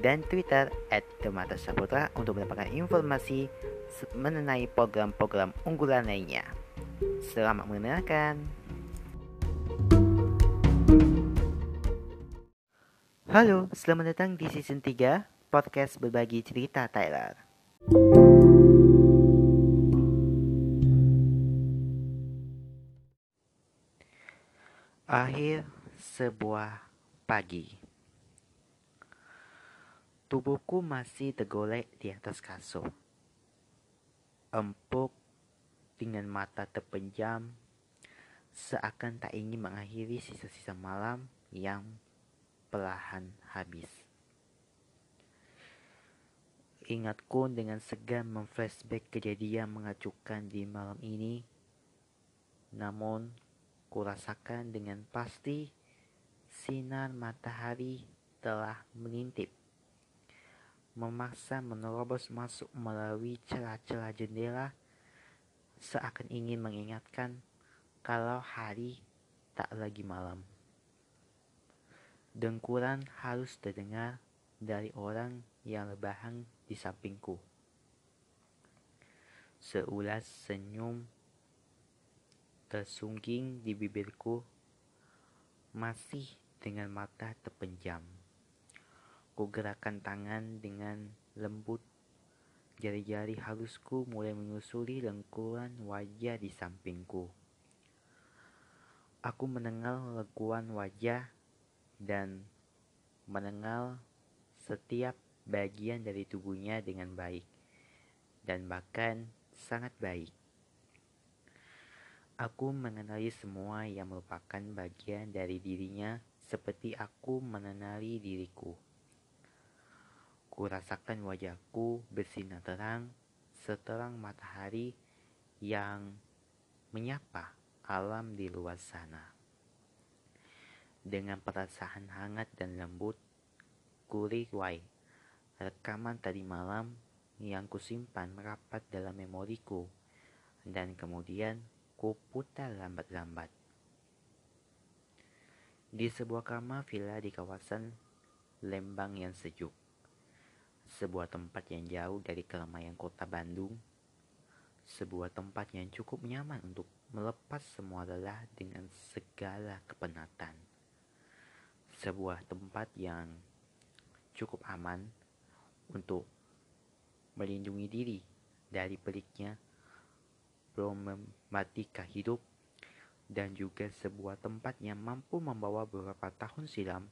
dan Twitter at Demata Saputra untuk mendapatkan informasi mengenai program-program unggulan lainnya. Selamat mendengarkan. Halo, selamat datang di season 3 podcast berbagi cerita Tyler. Akhir sebuah pagi. Tubuhku masih tergolek di atas kasur. Empuk dengan mata terpejam, seakan tak ingin mengakhiri sisa-sisa malam yang perlahan habis. Ingatku dengan segan memflashback kejadian mengacukan di malam ini. Namun, kurasakan dengan pasti sinar matahari telah mengintip memaksa menerobos masuk melalui celah-celah jendela seakan ingin mengingatkan kalau hari tak lagi malam. Dengkuran harus terdengar dari orang yang lebahan di sampingku. Seulas senyum tersungging di bibirku masih dengan mata terpenjam. Ku gerakan tangan dengan lembut. Jari-jari halusku mulai menyusuri lengkuran wajah di sampingku. Aku menengal lekuan wajah dan menengal setiap bagian dari tubuhnya dengan baik dan bahkan sangat baik. Aku mengenali semua yang merupakan bagian dari dirinya seperti aku mengenali diriku. Kurasakan wajahku bersinar terang seterang matahari yang menyapa alam di luar sana. Dengan perasaan hangat dan lembut, kuriwai rekaman tadi malam yang kusimpan rapat dalam memoriku dan kemudian kuputar lambat-lambat. Di sebuah kamar villa di kawasan Lembang yang sejuk sebuah tempat yang jauh dari keramaian kota Bandung, sebuah tempat yang cukup nyaman untuk melepas semua lelah dengan segala kepenatan, sebuah tempat yang cukup aman untuk melindungi diri dari peliknya problematika hidup dan juga sebuah tempat yang mampu membawa beberapa tahun silam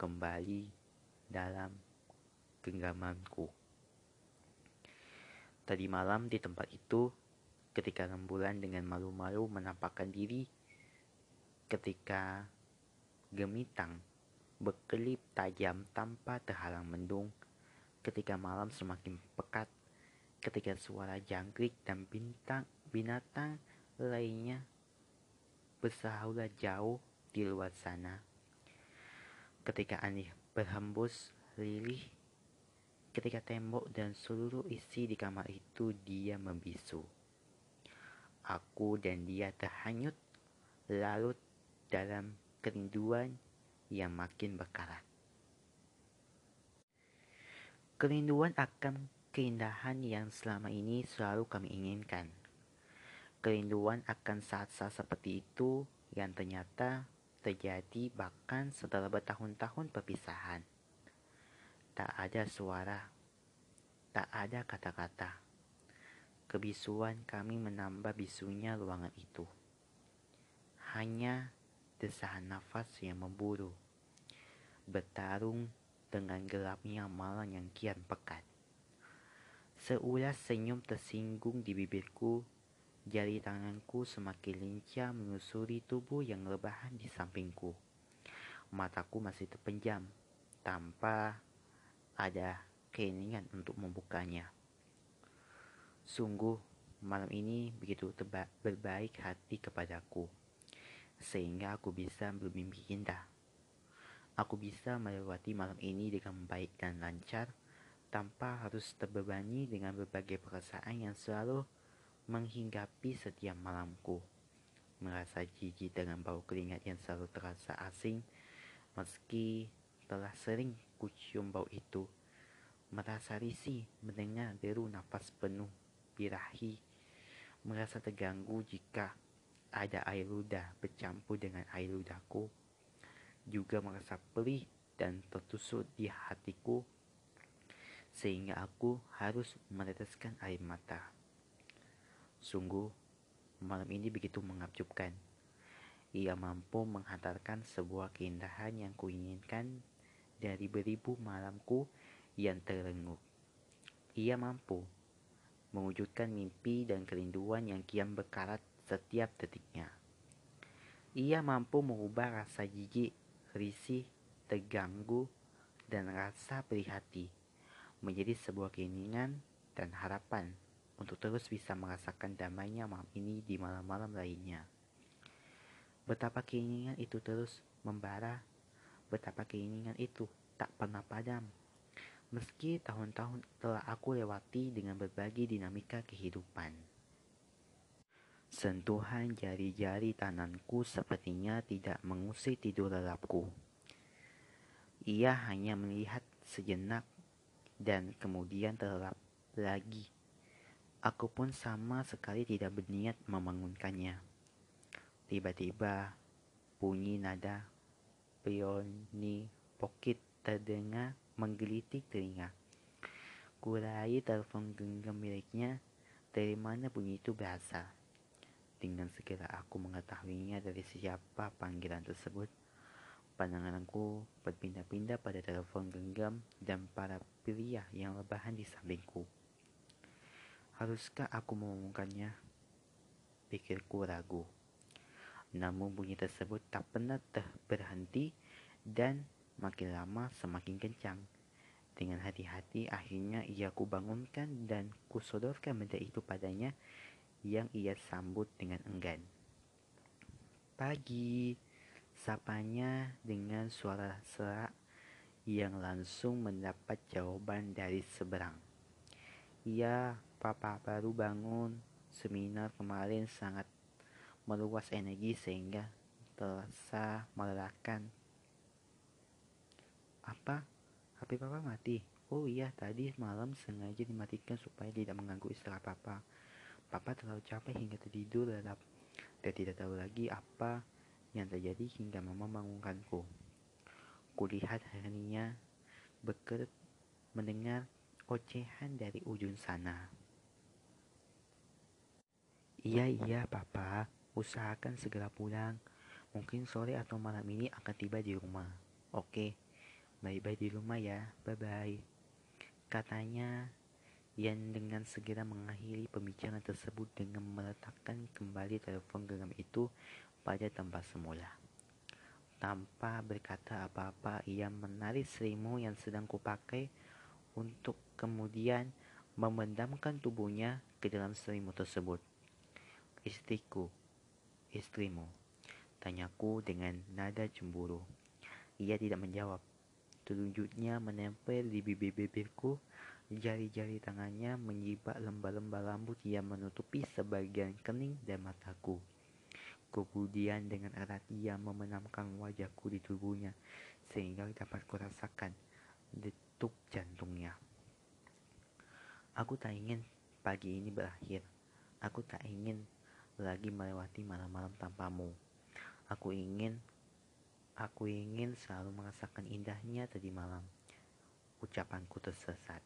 kembali dalam genggamanku. Tadi malam di tempat itu, ketika rembulan dengan malu-malu menampakkan diri, ketika gemitang berkelip tajam tanpa terhalang mendung, ketika malam semakin pekat, ketika suara jangkrik dan bintang binatang lainnya bersahaulah jauh di luar sana. Ketika aneh berhembus lilih Ketika tembok dan seluruh isi di kamar itu dia membisu. Aku dan dia terhanyut larut dalam kerinduan yang makin berkarat. Kerinduan akan keindahan yang selama ini selalu kami inginkan. Kerinduan akan saat-saat seperti itu yang ternyata terjadi bahkan setelah bertahun-tahun perpisahan. Tak ada suara, tak ada kata-kata. Kebisuan kami menambah bisunya ruangan itu. Hanya desahan nafas yang memburu, bertarung dengan gelapnya malam yang kian pekat. Seulas senyum tersinggung di bibirku, jari tanganku semakin lincah menyusuri tubuh yang lebahan di sampingku. Mataku masih terpenjam, tanpa ada keinginan untuk membukanya. Sungguh, malam ini begitu teba berbaik hati kepadaku, sehingga aku bisa bermimpi indah. Aku bisa melewati malam ini dengan baik dan lancar, tanpa harus terbebani dengan berbagai perasaan yang selalu menghinggapi setiap malamku. Merasa jijik dengan bau keringat yang selalu terasa asing, meski telah sering kucium bau itu. Merasa risih mendengar deru nafas penuh birahi. Merasa terganggu jika ada air ludah bercampur dengan air ludahku juga merasa perih dan tertusuk di hatiku sehingga aku harus meneteskan air mata. Sungguh, malam ini begitu mengabjubkan. Ia mampu menghantarkan sebuah keindahan yang kuinginkan dari beribu malamku yang terlengut. Ia mampu mewujudkan mimpi dan kerinduan yang kian berkarat setiap detiknya. Ia mampu mengubah rasa jijik risih, terganggu, dan rasa prihati menjadi sebuah keinginan dan harapan untuk terus bisa merasakan damainya malam ini di malam-malam lainnya. Betapa keinginan itu terus membara, betapa keinginan itu tak pernah padam. Meski tahun-tahun telah aku lewati dengan berbagai dinamika kehidupan. Sentuhan jari-jari tanganku sepertinya tidak mengusir tidur lelapku. Ia hanya melihat sejenak dan kemudian terlelap lagi. Aku pun sama sekali tidak berniat membangunkannya. Tiba-tiba bunyi nada pioni pokit terdengar menggelitik telinga. Kurai telepon genggam miliknya, dari mana bunyi itu berasal. Dengan segera aku mengetahuinya dari siapa panggilan tersebut. Pandanganku berpindah-pindah pada telepon genggam dan para pria yang lebahan di sampingku. Haruskah aku mengumumkannya? Pikirku ragu. Namun bunyi tersebut tak pernah berhenti dan makin lama semakin kencang. Dengan hati-hati akhirnya ia kubangunkan dan kusodorkan benda itu padanya yang ia sambut dengan enggan. Pagi, sapanya dengan suara serak yang langsung mendapat jawaban dari seberang. Iya, papa baru bangun. Seminar kemarin sangat meluas energi sehingga terasa melelahkan. Apa? HP papa mati? Oh iya, tadi malam sengaja dimatikan supaya tidak mengganggu istirahat papa. Papa terlalu capek hingga tertidur lelap dan tidak tahu lagi apa yang terjadi hingga mama membangunkanku. Kulihat harinya berkerut mendengar ocehan dari ujung sana. Iya, iya, Papa. Usahakan segera pulang. Mungkin sore atau malam ini akan tiba di rumah. Oke, bye-bye di rumah ya. Bye-bye. Katanya yang dengan segera mengakhiri pembicaraan tersebut dengan meletakkan kembali telepon genggam itu pada tempat semula. Tanpa berkata apa-apa, ia menarik selimut yang sedang kupakai untuk kemudian memendamkan tubuhnya ke dalam selimut tersebut. Istriku, istrimu, tanyaku dengan nada cemburu. Ia tidak menjawab. Telunjuknya menempel di bibir-bibirku Jari-jari tangannya menyibak lembah-lembah rambut yang menutupi sebagian kening dan mataku. Kemudian dengan erat ia memenamkan wajahku di tubuhnya sehingga dapat kurasakan detuk jantungnya. Aku tak ingin pagi ini berakhir. Aku tak ingin lagi melewati malam-malam tanpamu. Aku ingin aku ingin selalu merasakan indahnya tadi malam. Ucapanku tersesat.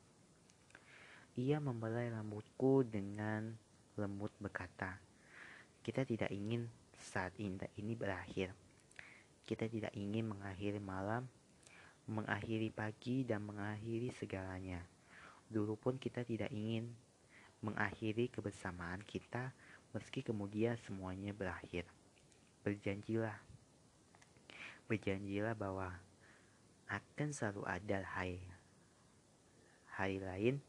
Ia membelai rambutku dengan lembut berkata, kita tidak ingin saat indah ini berakhir. Kita tidak ingin mengakhiri malam, mengakhiri pagi, dan mengakhiri segalanya. Dulu pun kita tidak ingin mengakhiri kebersamaan kita meski kemudian semuanya berakhir. Berjanjilah. Berjanjilah bahwa akan selalu ada hai hari lain,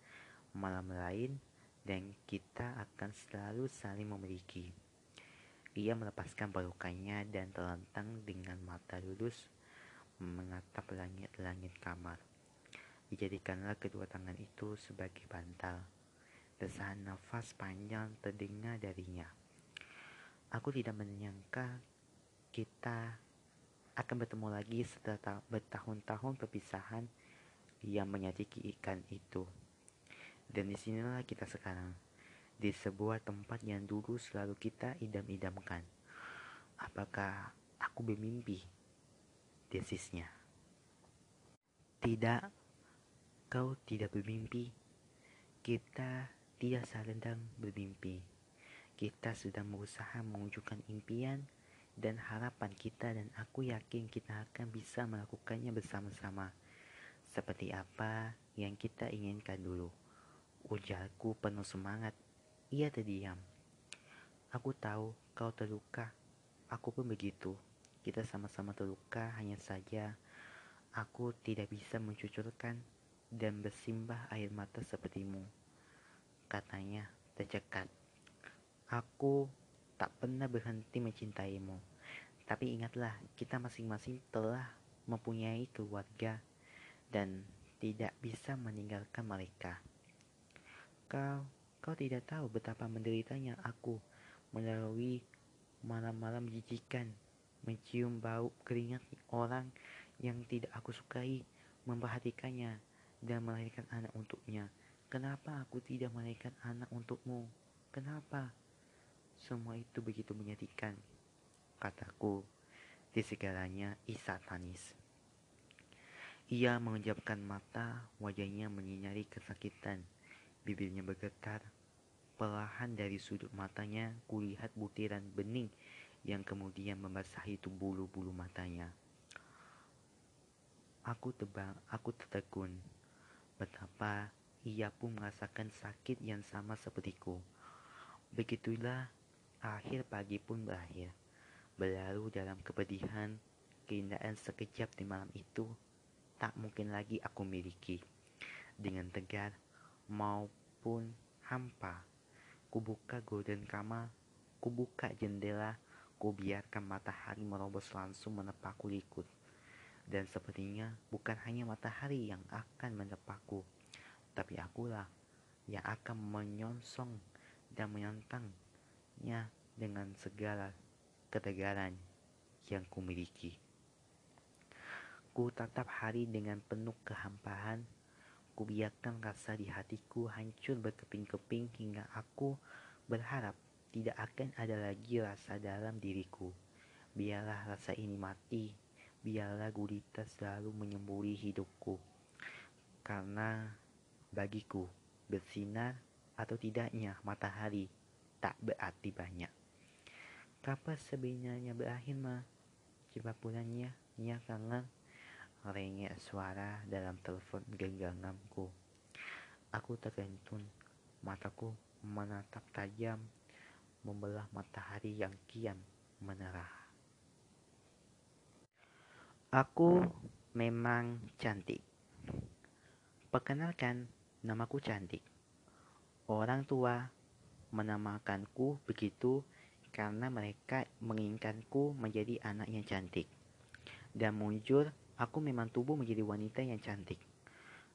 malam lain, dan kita akan selalu saling memiliki. Ia melepaskan balukannya dan terlentang dengan mata lulus mengatap langit-langit kamar. Dijadikanlah kedua tangan itu sebagai bantal. Desahan nafas panjang terdengar darinya. Aku tidak menyangka kita akan bertemu lagi setelah bertahun-tahun perpisahan yang menyakiti ikan itu. Dan di sinilah kita sekarang, di sebuah tempat yang dulu selalu kita idam-idamkan. Apakah aku bermimpi? Desisnya. Tidak, Kau tidak bermimpi. Kita tidak sedang bermimpi. Kita sedang berusaha mewujudkan impian dan harapan kita dan aku yakin kita akan bisa melakukannya bersama-sama. Seperti apa yang kita inginkan dulu. Ujarku penuh semangat. Ia terdiam. Aku tahu kau terluka. Aku pun begitu. Kita sama-sama terluka, hanya saja aku tidak bisa mencucurkan dan bersimbah air mata sepertimu. Katanya tercekat. Aku tak pernah berhenti mencintaimu. Tapi ingatlah, kita masing-masing telah mempunyai keluarga dan tidak bisa meninggalkan mereka. Kau, kau tidak tahu betapa menderitanya aku melalui malam-malam jijikan, mencium bau keringat orang yang tidak aku sukai, memperhatikannya, dan melahirkan anak untuknya. Kenapa aku tidak melahirkan anak untukmu? Kenapa? Semua itu begitu menyedihkan. Kataku, di segalanya Isa tangis. Ia mengejapkan mata, wajahnya menyinari kesakitan. Bibirnya bergetar. Perlahan dari sudut matanya, kulihat butiran bening yang kemudian membasahi bulu-bulu matanya. Aku tebang, aku tertegun. Betapa ia pun merasakan sakit yang sama sepertiku. Begitulah akhir pagi pun berakhir. Berlalu dalam kepedihan, keindahan sekejap di malam itu tak mungkin lagi aku miliki. Dengan tegar maupun hampa, kubuka golden kamar, kubuka jendela, kubiarkan matahari merobos langsung menepa kulikut dan sepertinya bukan hanya matahari yang akan menepakku, tapi akulah yang akan menyongsong dan menyantangnya dengan segala ketegaran yang kumiliki. Ku tatap hari dengan penuh kehampaan, ku biarkan rasa di hatiku hancur berkeping-keping hingga aku berharap tidak akan ada lagi rasa dalam diriku. Biarlah rasa ini mati biarlah gurita selalu menyemburi hidupku. Karena bagiku, bersinar atau tidaknya matahari tak berarti banyak. Kapan sebenarnya berakhir mah? Coba bulannya, ya kangen. Rengek suara dalam telepon genggamanku. Aku terkentun, mataku menatap tajam, membelah matahari yang kian menerah. Aku memang cantik. Perkenalkan, namaku cantik. Orang tua menamakanku begitu karena mereka menginginkanku menjadi anak yang cantik. Dan muncul, aku memang tubuh menjadi wanita yang cantik.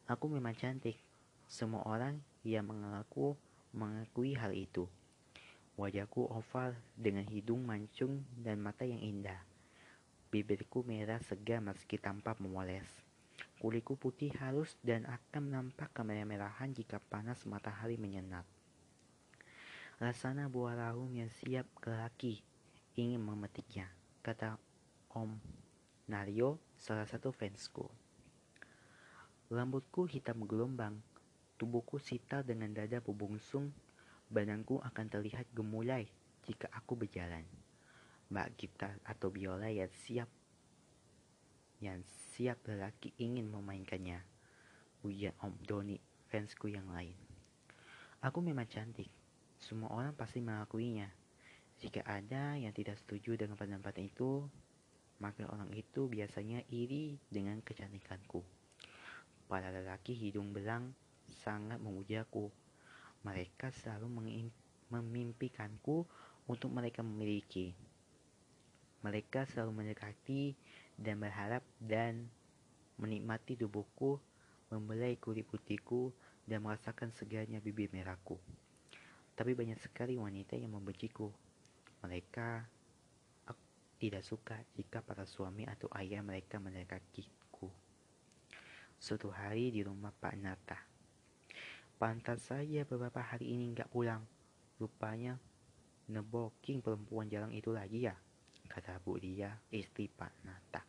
Aku memang cantik. Semua orang yang mengaku mengakui hal itu. Wajahku oval dengan hidung mancung dan mata yang indah. Bibirku merah segar meski tanpa memoles. Kulitku putih halus dan akan nampak kemerah-merahan jika panas matahari menyengat. Rasanya buah rahum yang siap ke laki ingin memetiknya, kata Om Nario, salah satu fansku. Rambutku hitam gelombang, tubuhku sitar dengan dada bubungsung, badanku akan terlihat gemulai jika aku berjalan mbak gitar atau biola yang siap yang siap lelaki ingin memainkannya. Ujar Om Doni, fansku yang lain. Aku memang cantik. Semua orang pasti mengakuinya. Jika ada yang tidak setuju dengan pendapat itu, maka orang itu biasanya iri dengan kecantikanku. Para lelaki hidung belang sangat memujaku. Mereka selalu memimpikanku untuk mereka memiliki. Mereka selalu mendekati dan berharap dan menikmati tubuhku, membelai kulit putihku, dan merasakan segarnya bibir merahku. Tapi banyak sekali wanita yang membenciku. Mereka tidak suka jika para suami atau ayah mereka mendekatiku. Suatu hari di rumah Pak Nata. Pantas saja beberapa hari ini nggak pulang. Rupanya neboking perempuan jalan itu lagi ya, kata Bu Dia, istri Pak Nata.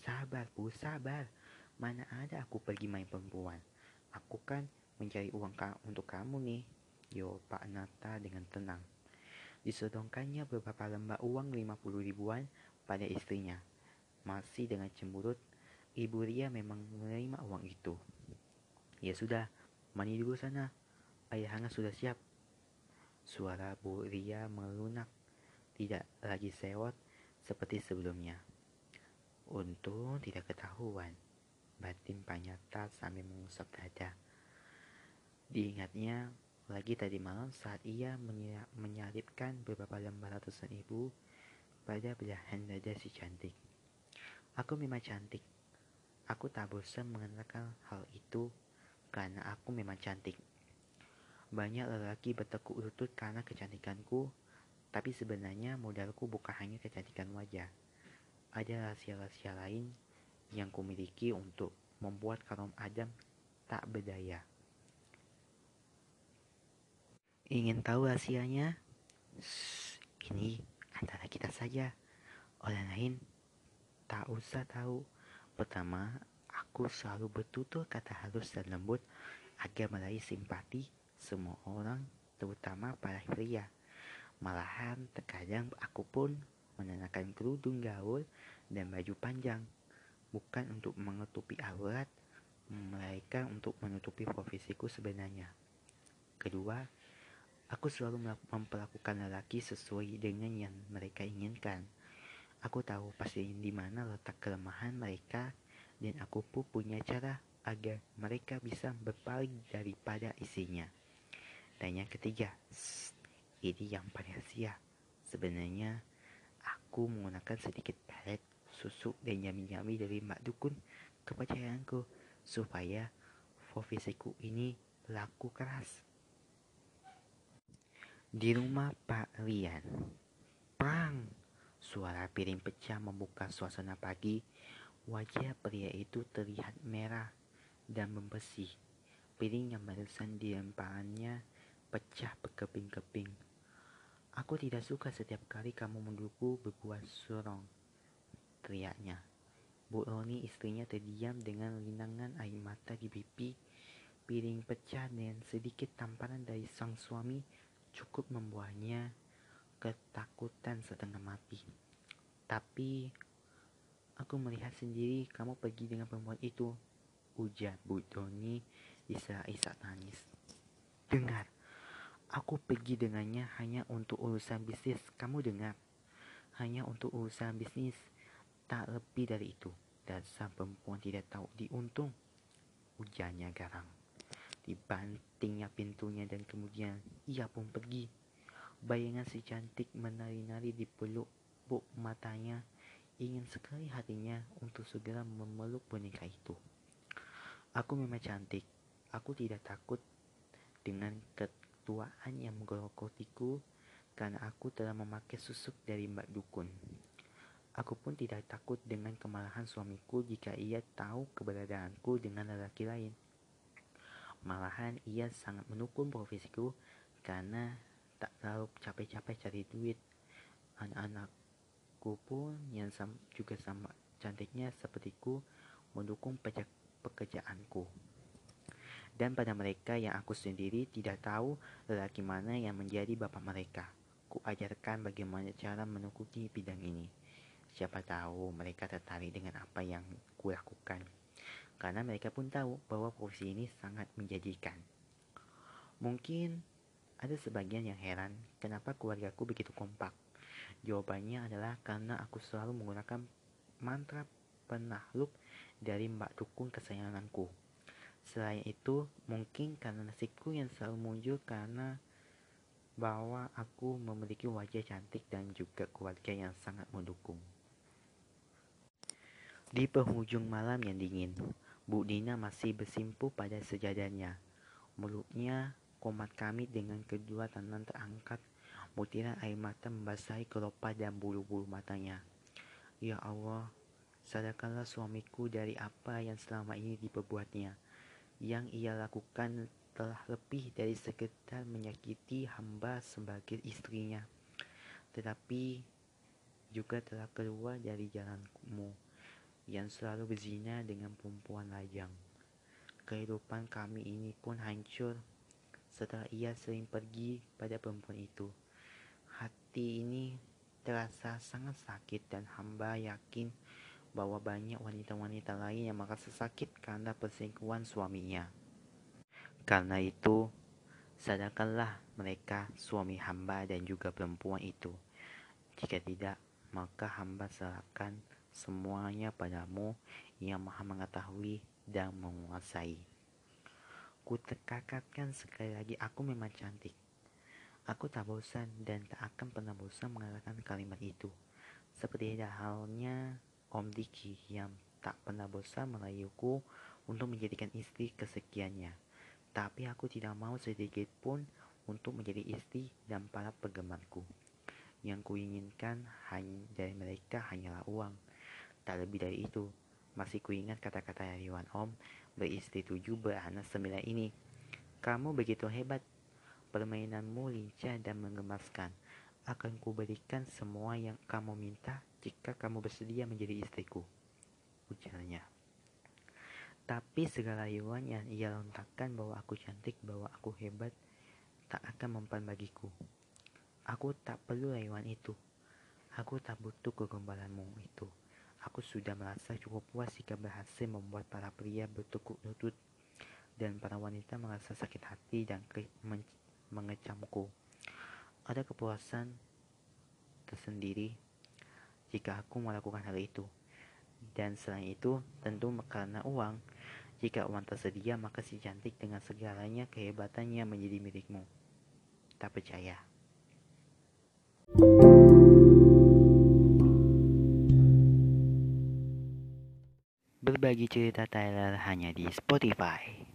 Sabar Bu, sabar. Mana ada aku pergi main perempuan. Aku kan mencari uang untuk kamu nih. Yo Pak Nata dengan tenang. Disodongkannya beberapa lembar uang 50 ribuan pada istrinya. Masih dengan cemburut, Ibu Ria memang menerima uang itu. Ya sudah, mandi dulu sana. Ayah hangat sudah siap. Suara Bu Ria melunak, tidak lagi sewot seperti sebelumnya. Untung tidak ketahuan. Batin Panyata sambil mengusap dada. Diingatnya lagi tadi malam saat ia menyalipkan beberapa lembar ratusan ibu pada belahan dada si cantik. Aku memang cantik. Aku tak bosan mengenalkan hal itu karena aku memang cantik. Banyak lelaki bertekuk lutut karena kecantikanku, tapi sebenarnya modalku bukan hanya kecantikan wajah. Ada rahasia-rahasia lain yang kumiliki untuk membuat kaum Adam tak berdaya. Ingin tahu rahasianya? Ini antara kita saja. Orang lain tak usah tahu. Pertama, aku selalu bertutur kata halus dan lembut agar meraih simpati semua orang, terutama para pria. Malahan terkadang aku pun mengenakan kerudung gaul dan baju panjang, bukan untuk menutupi aurat, melainkan untuk menutupi profesiku sebenarnya. Kedua, Aku selalu memperlakukan lelaki sesuai dengan yang mereka inginkan. Aku tahu pasti di mana letak kelemahan mereka dan aku pun punya cara agar mereka bisa berpaling daripada isinya. Dan yang ketiga, ini yang paling rahasia. Sebenarnya aku menggunakan sedikit pelet, susu dan yami-yami dari Mak Dukun kepercayaanku supaya profesiku ini laku keras. Di rumah Pak Rian. Prang! Suara piring pecah membuka suasana pagi. Wajah pria itu terlihat merah dan membesi. Piring yang barusan dilemparkannya pecah berkeping-keping. Aku tidak suka setiap kali kamu mendukung berbuat surong. Teriaknya. Bu Roni istrinya terdiam dengan linangan air mata di pipi. Piring pecah dan sedikit tamparan dari sang suami cukup membuatnya ketakutan setengah mati. Tapi aku melihat sendiri kamu pergi dengan perempuan itu. Ujar Bu Doni isak-isak tangis. Dengar, aku pergi dengannya hanya untuk urusan bisnis. Kamu dengar? Hanya untuk urusan bisnis. Tak lebih dari itu. Dasar perempuan tidak tahu diuntung. Ujarnya garang. Dibantingnya pintunya dan kemudian ia pun pergi. Bayangan si cantik menari-nari di peluk buk matanya. Ingin sekali hatinya untuk segera memeluk boneka itu. Aku memang cantik. Aku tidak takut dengan ketuaan yang menggerokotiku karena aku telah memakai susuk dari Mbak Dukun. Aku pun tidak takut dengan kemarahan suamiku jika ia tahu keberadaanku dengan lelaki lain. Malahan ia sangat mendukung profesiku karena tak terlalu capek-capek cari duit. Anak-anakku pun yang juga sama cantiknya sepertiku mendukung pekerjaanku. Dan pada mereka yang aku sendiri tidak tahu lelaki mana yang menjadi bapak mereka. Ku ajarkan bagaimana cara menekuni bidang ini. Siapa tahu mereka tertarik dengan apa yang kulakukan karena mereka pun tahu bahwa profesi ini sangat menjanjikan. Mungkin ada sebagian yang heran kenapa keluargaku begitu kompak. Jawabannya adalah karena aku selalu menggunakan mantra penakluk dari Mbak Dukun kesayanganku. Selain itu, mungkin karena nasibku yang selalu muncul karena bahwa aku memiliki wajah cantik dan juga keluarga yang sangat mendukung. Di penghujung malam yang dingin, Bu Dina masih bersimpu pada sejadahnya. Mulutnya komat kami dengan kedua tangan terangkat. Butiran air mata membasahi kelopak dan bulu-bulu matanya. Ya Allah, sadarkanlah suamiku dari apa yang selama ini diperbuatnya. Yang ia lakukan telah lebih dari sekedar menyakiti hamba sebagai istrinya, tetapi juga telah keluar dari jalanmu yang selalu berzina dengan perempuan lajang. Kehidupan kami ini pun hancur setelah ia sering pergi pada perempuan itu. Hati ini terasa sangat sakit dan hamba yakin bahwa banyak wanita-wanita lain yang merasa sakit karena perselingkuhan suaminya. Karena itu, sadarkanlah mereka suami hamba dan juga perempuan itu. Jika tidak, maka hamba serahkan semuanya padamu yang maha mengetahui dan menguasai. Ku tekakatkan sekali lagi aku memang cantik. Aku tak bosan dan tak akan pernah bosan mengatakan kalimat itu. Seperti halnya Om Diki yang tak pernah bosan merayuku untuk menjadikan istri kesekiannya. Tapi aku tidak mau sedikit pun untuk menjadi istri dan para penggemarku. Yang kuinginkan hanya dari mereka hanyalah uang. Tak lebih dari itu, masih kuingat kata-kata dari Wan Om beristri tujuh beranak sembilan ini. Kamu begitu hebat, permainanmu lincah dan menggemaskan. Akan kuberikan semua yang kamu minta jika kamu bersedia menjadi istriku. Ujarnya. Tapi segala rayuan yang ia lontarkan bahwa aku cantik, bahwa aku hebat, tak akan mempan bagiku. Aku tak perlu rayuan itu. Aku tak butuh kegembalaanmu itu. Aku sudah merasa cukup puas jika berhasil membuat para pria bertukuk lutut dan para wanita merasa sakit hati dan mengecamku. Ada kepuasan tersendiri jika aku melakukan hal itu. Dan selain itu, tentu karena uang, jika uang tersedia, maka si cantik dengan segalanya kehebatannya menjadi milikmu. Tak percaya. Berbagi cerita Tyler hanya di Spotify.